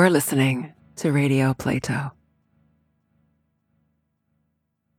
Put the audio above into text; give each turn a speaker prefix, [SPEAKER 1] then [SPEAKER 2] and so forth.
[SPEAKER 1] are listening to Radio Plato.